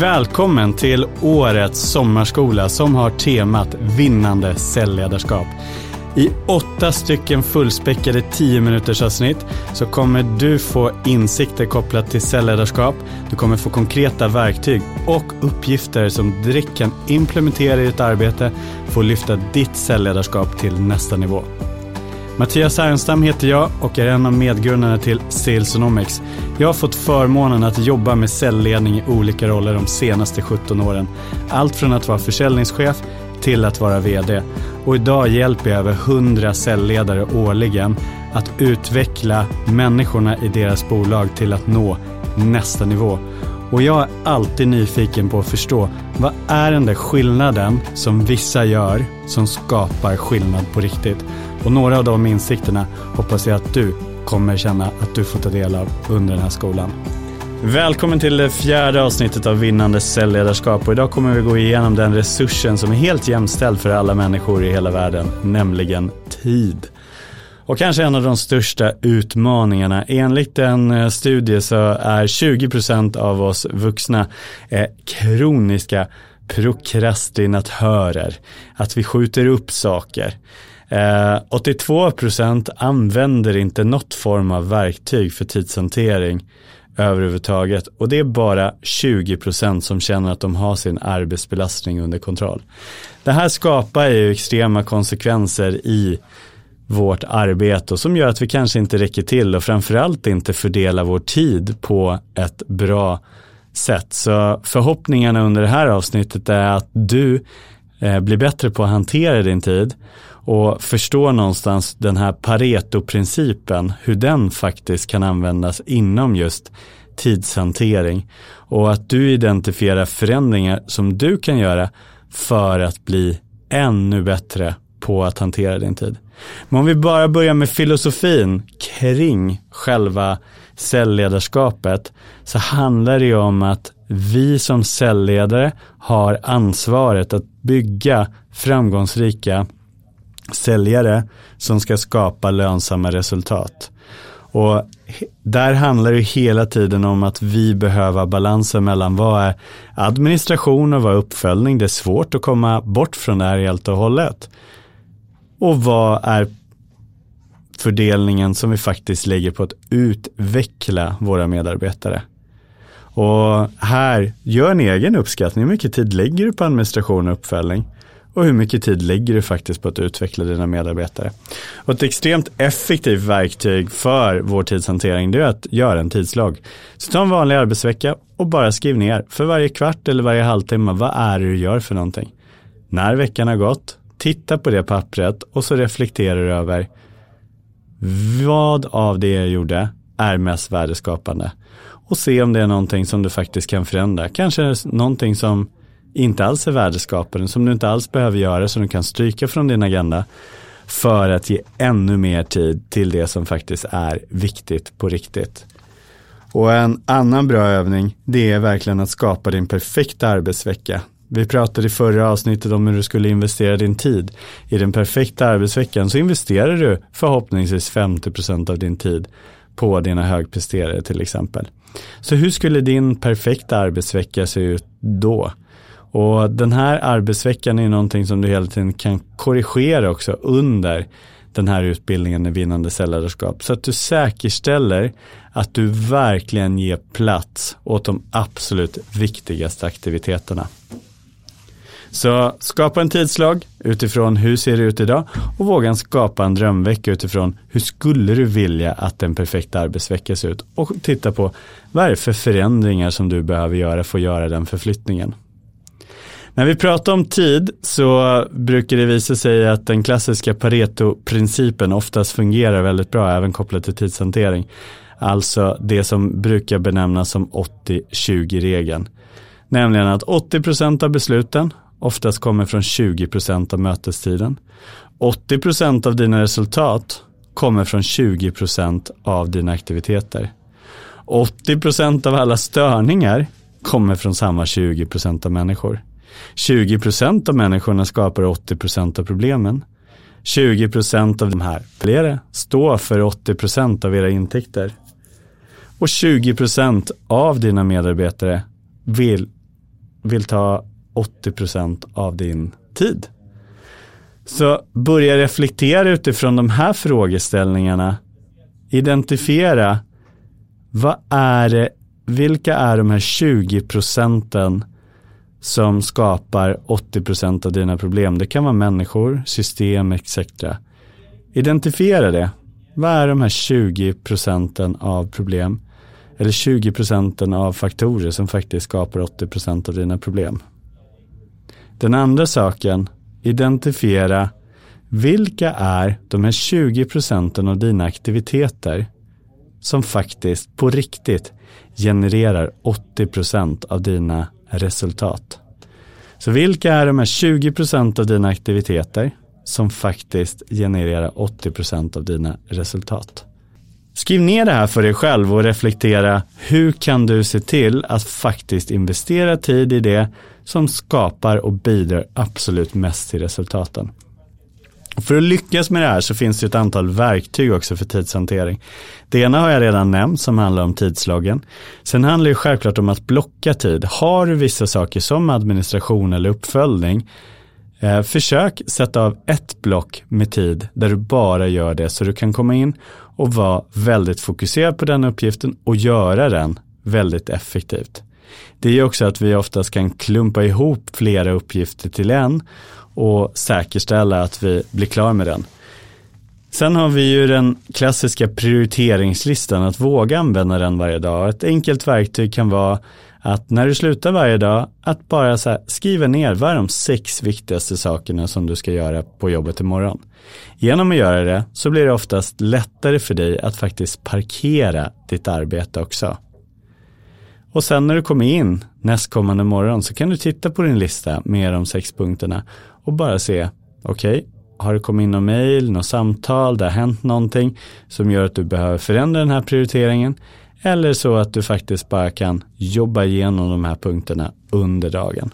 Välkommen till årets sommarskola som har temat vinnande säljledarskap. I åtta stycken fullspäckade 10 minuters avsnitt så kommer du få insikter kopplat till säljledarskap. Du kommer få konkreta verktyg och uppgifter som direkt kan implementera i ditt arbete för att lyfta ditt säljledarskap till nästa nivå. Mattias Härenstam heter jag och är en av medgrundarna till Salesonomics. Jag har fått förmånen att jobba med säljledning i olika roller de senaste 17 åren. Allt från att vara försäljningschef till att vara VD. Och idag hjälper jag över 100 säljledare årligen att utveckla människorna i deras bolag till att nå nästa nivå. Och jag är alltid nyfiken på att förstå vad är den där skillnaden som vissa gör som skapar skillnad på riktigt? Och några av de insikterna hoppas jag att du kommer känna att du får ta del av under den här skolan. Välkommen till det fjärde avsnittet av Vinnande säljledarskap och idag kommer vi gå igenom den resursen som är helt jämställd för alla människor i hela världen, nämligen tid. Och kanske en av de största utmaningarna. Enligt en eh, studie så är 20% av oss vuxna eh, kroniska prokrastinatörer. Att vi skjuter upp saker. Eh, 82% använder inte något form av verktyg för tidshantering överhuvudtaget och det är bara 20% som känner att de har sin arbetsbelastning under kontroll. Det här skapar ju extrema konsekvenser i vårt arbete och som gör att vi kanske inte räcker till och framförallt inte fördelar vår tid på ett bra sätt. Så förhoppningarna under det här avsnittet är att du eh, bättre på att hantera din tid och förstå någonstans den här Pareto-principen, hur den faktiskt kan användas inom just tidshantering och att du identifierar förändringar som du kan göra för att bli ännu bättre på att hantera din tid. Men om vi bara börjar med filosofin kring själva säljledarskapet så handlar det ju om att vi som säljledare har ansvaret att bygga framgångsrika säljare som ska skapa lönsamma resultat. Och där handlar det hela tiden om att vi behöver balansen mellan vad är administration och vad är uppföljning. Det är svårt att komma bort från det här helt och hållet. Och vad är fördelningen som vi faktiskt lägger på att utveckla våra medarbetare. Och här, gör en egen uppskattning. Hur mycket tid lägger du på administration och uppföljning? och hur mycket tid lägger du faktiskt på att utveckla dina medarbetare. Och ett extremt effektivt verktyg för vår tidshantering det är att göra en tidslag. Så ta en vanlig arbetsvecka och bara skriv ner för varje kvart eller varje halvtimme vad är det du gör för någonting. När veckan har gått, titta på det pappret och så reflekterar du över vad av det jag gjorde är mest värdeskapande. Och se om det är någonting som du faktiskt kan förändra. Kanske någonting som inte alls är värdeskapande, som du inte alls behöver göra, som du kan stryka från din agenda för att ge ännu mer tid till det som faktiskt är viktigt på riktigt. Och en annan bra övning, det är verkligen att skapa din perfekta arbetsvecka. Vi pratade i förra avsnittet om hur du skulle investera din tid. I den perfekta arbetsveckan så investerar du förhoppningsvis 50% av din tid på dina högpresterare till exempel. Så hur skulle din perfekta arbetsvecka se ut då? Och den här arbetsveckan är någonting som du hela tiden kan korrigera också under den här utbildningen i vinnande säljledarskap. Så att du säkerställer att du verkligen ger plats åt de absolut viktigaste aktiviteterna. Så skapa en tidslag utifrån hur ser det ut idag och våga skapa en drömvecka utifrån hur skulle du vilja att en perfekt arbetsvecka ser ut och titta på vad är det för förändringar som du behöver göra för att göra den förflyttningen. När vi pratar om tid så brukar det visa sig att den klassiska Pareto-principen oftast fungerar väldigt bra även kopplat till tidshantering. Alltså det som brukar benämnas som 80-20-regeln. Nämligen att 80% av besluten oftast kommer från 20% av mötestiden. 80% av dina resultat kommer från 20% av dina aktiviteter. 80% av alla störningar kommer från samma 20% av människor. 20% av människorna skapar 80% av problemen. 20% av de här flera står för 80% av era intäkter. Och 20% av dina medarbetare vill vill ta 80% av din tid. Så börja reflektera utifrån de här frågeställningarna. Identifiera vad är det, vilka är de här 20 procenten som skapar 80 procent av dina problem. Det kan vara människor, system etc. Identifiera det. Vad är de här 20 procenten av problem? Eller 20 procenten av faktorer som faktiskt skapar 80 procent av dina problem. Den andra saken, identifiera vilka är de här 20 procenten av dina aktiviteter som faktiskt på riktigt genererar 80 procent av dina resultat. Så vilka är de här 20 procent av dina aktiviteter som faktiskt genererar 80 procent av dina resultat? Skriv ner det här för dig själv och reflektera hur kan du se till att faktiskt investera tid i det som skapar och bidrar absolut mest till resultaten. För att lyckas med det här så finns det ett antal verktyg också för tidshantering. Det ena har jag redan nämnt som handlar om tidslagen. Sen handlar det självklart om att blocka tid. Har du vissa saker som administration eller uppföljning, eh, försök sätta av ett block med tid där du bara gör det så du kan komma in och vara väldigt fokuserad på den uppgiften och göra den väldigt effektivt. Det är också att vi oftast kan klumpa ihop flera uppgifter till en och säkerställa att vi blir klar med den. Sen har vi ju den klassiska prioriteringslistan, att våga använda den varje dag. Ett enkelt verktyg kan vara att när du slutar varje dag, att bara så skriva ner vad är de sex viktigaste sakerna som du ska göra på jobbet imorgon. Genom att göra det så blir det oftast lättare för dig att faktiskt parkera ditt arbete också. Och sen när du kommer in nästkommande morgon så kan du titta på din lista med de sex punkterna och bara se, okej, okay, har det kommit in någon mejl, något samtal, det har hänt någonting som gör att du behöver förändra den här prioriteringen eller så att du faktiskt bara kan jobba igenom de här punkterna under dagen.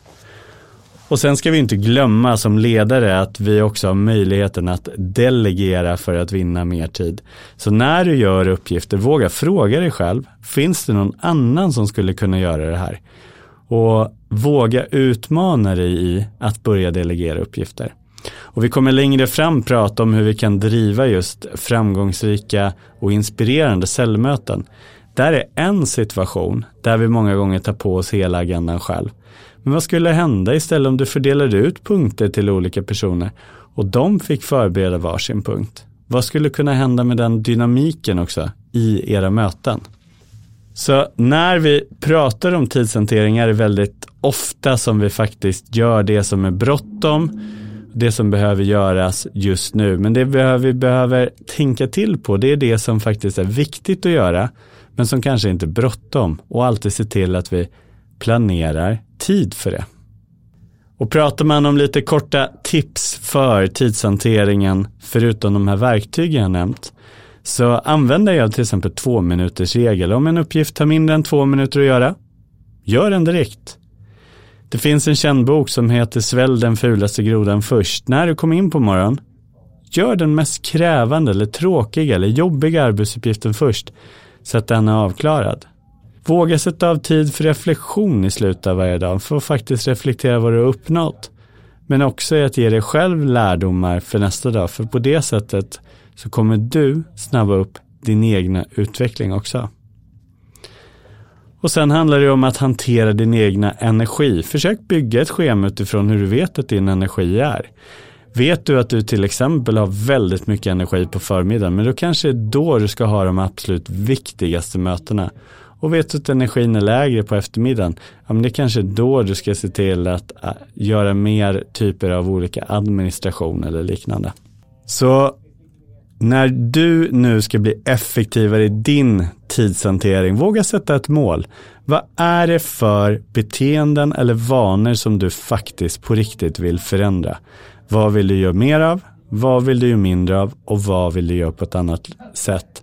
Och sen ska vi inte glömma som ledare att vi också har möjligheten att delegera för att vinna mer tid. Så när du gör uppgifter, våga fråga dig själv, finns det någon annan som skulle kunna göra det här? Och våga utmana dig i att börja delegera uppgifter. Och vi kommer längre fram prata om hur vi kan driva just framgångsrika och inspirerande säljmöten. Där är en situation där vi många gånger tar på oss hela agendan själv. Men vad skulle hända istället om du fördelade ut punkter till olika personer och de fick förbereda varsin punkt? Vad skulle kunna hända med den dynamiken också i era möten? Så när vi pratar om tidshantering är det väldigt ofta som vi faktiskt gör det som är bråttom, det som behöver göras just nu. Men det vi behöver tänka till på, det är det som faktiskt är viktigt att göra, men som kanske inte är bråttom och alltid se till att vi planerar tid för det. Och pratar man om lite korta tips för tidshanteringen, förutom de här verktygen jag nämnt, så använder jag till exempel två minuters regel. Om en uppgift tar mindre än två minuter att göra, gör den direkt. Det finns en känd bok som heter Svälj den fulaste grodan först. När du kommer in på morgonen, gör den mest krävande eller tråkiga eller jobbiga arbetsuppgiften först så att den är avklarad. Våga sätta av tid för reflektion i slutet av varje dag för att faktiskt reflektera vad du har uppnått. Men också att ge dig själv lärdomar för nästa dag för på det sättet så kommer du snabba upp din egna utveckling också. Och sen handlar det om att hantera din egna energi. Försök bygga ett schema utifrån hur du vet att din energi är. Vet du att du till exempel har väldigt mycket energi på förmiddagen, men då kanske det är då du ska ha de absolut viktigaste mötena. Och vet du att energin är lägre på eftermiddagen, ja men det kanske är då du ska se till att äh, göra mer typer av olika administration eller liknande. Så när du nu ska bli effektivare i din tidshantering, våga sätta ett mål. Vad är det för beteenden eller vanor som du faktiskt på riktigt vill förändra? Vad vill du göra mer av? Vad vill du göra mindre av? Och vad vill du göra på ett annat sätt?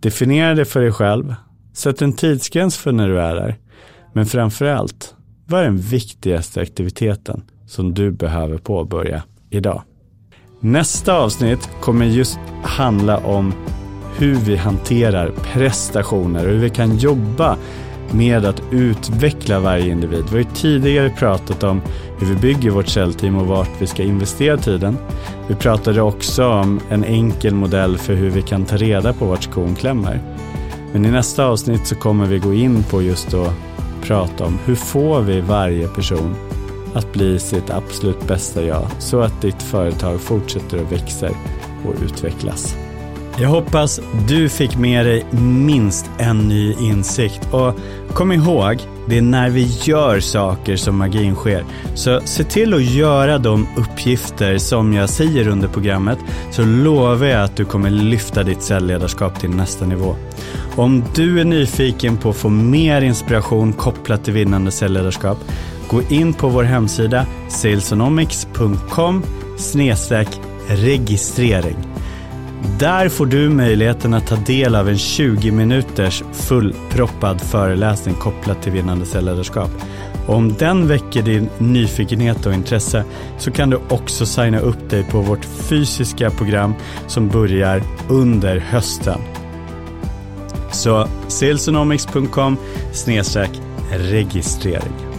Definiera det för dig själv. Sätt en tidsgräns för när du är där. Men framför allt, vad är den viktigaste aktiviteten som du behöver påbörja idag? Nästa avsnitt kommer just handla om hur vi hanterar prestationer och hur vi kan jobba med att utveckla varje individ. Vi har ju tidigare pratat om hur vi bygger vårt säljteam och vart vi ska investera tiden. Vi pratade också om en enkel modell för hur vi kan ta reda på vart skon klämmer. Men i nästa avsnitt så kommer vi gå in på just att prata om hur får vi varje person att bli sitt absolut bästa jag så att ditt företag fortsätter att växa och utvecklas. Jag hoppas du fick med dig minst en ny insikt och kom ihåg, det är när vi gör saker som magin sker. Så se till att göra de uppgifter som jag säger under programmet så lovar jag att du kommer lyfta ditt säljledarskap till nästa nivå. Om du är nyfiken på att få mer inspiration kopplat till vinnande säljledarskap Gå in på vår hemsida salesonomics.com registrering. Där får du möjligheten att ta del av en 20 minuters fullproppad föreläsning kopplat till vinnande säljledarskap. Om den väcker din nyfikenhet och intresse så kan du också signa upp dig på vårt fysiska program som börjar under hösten. Så salesonomics.com registrering.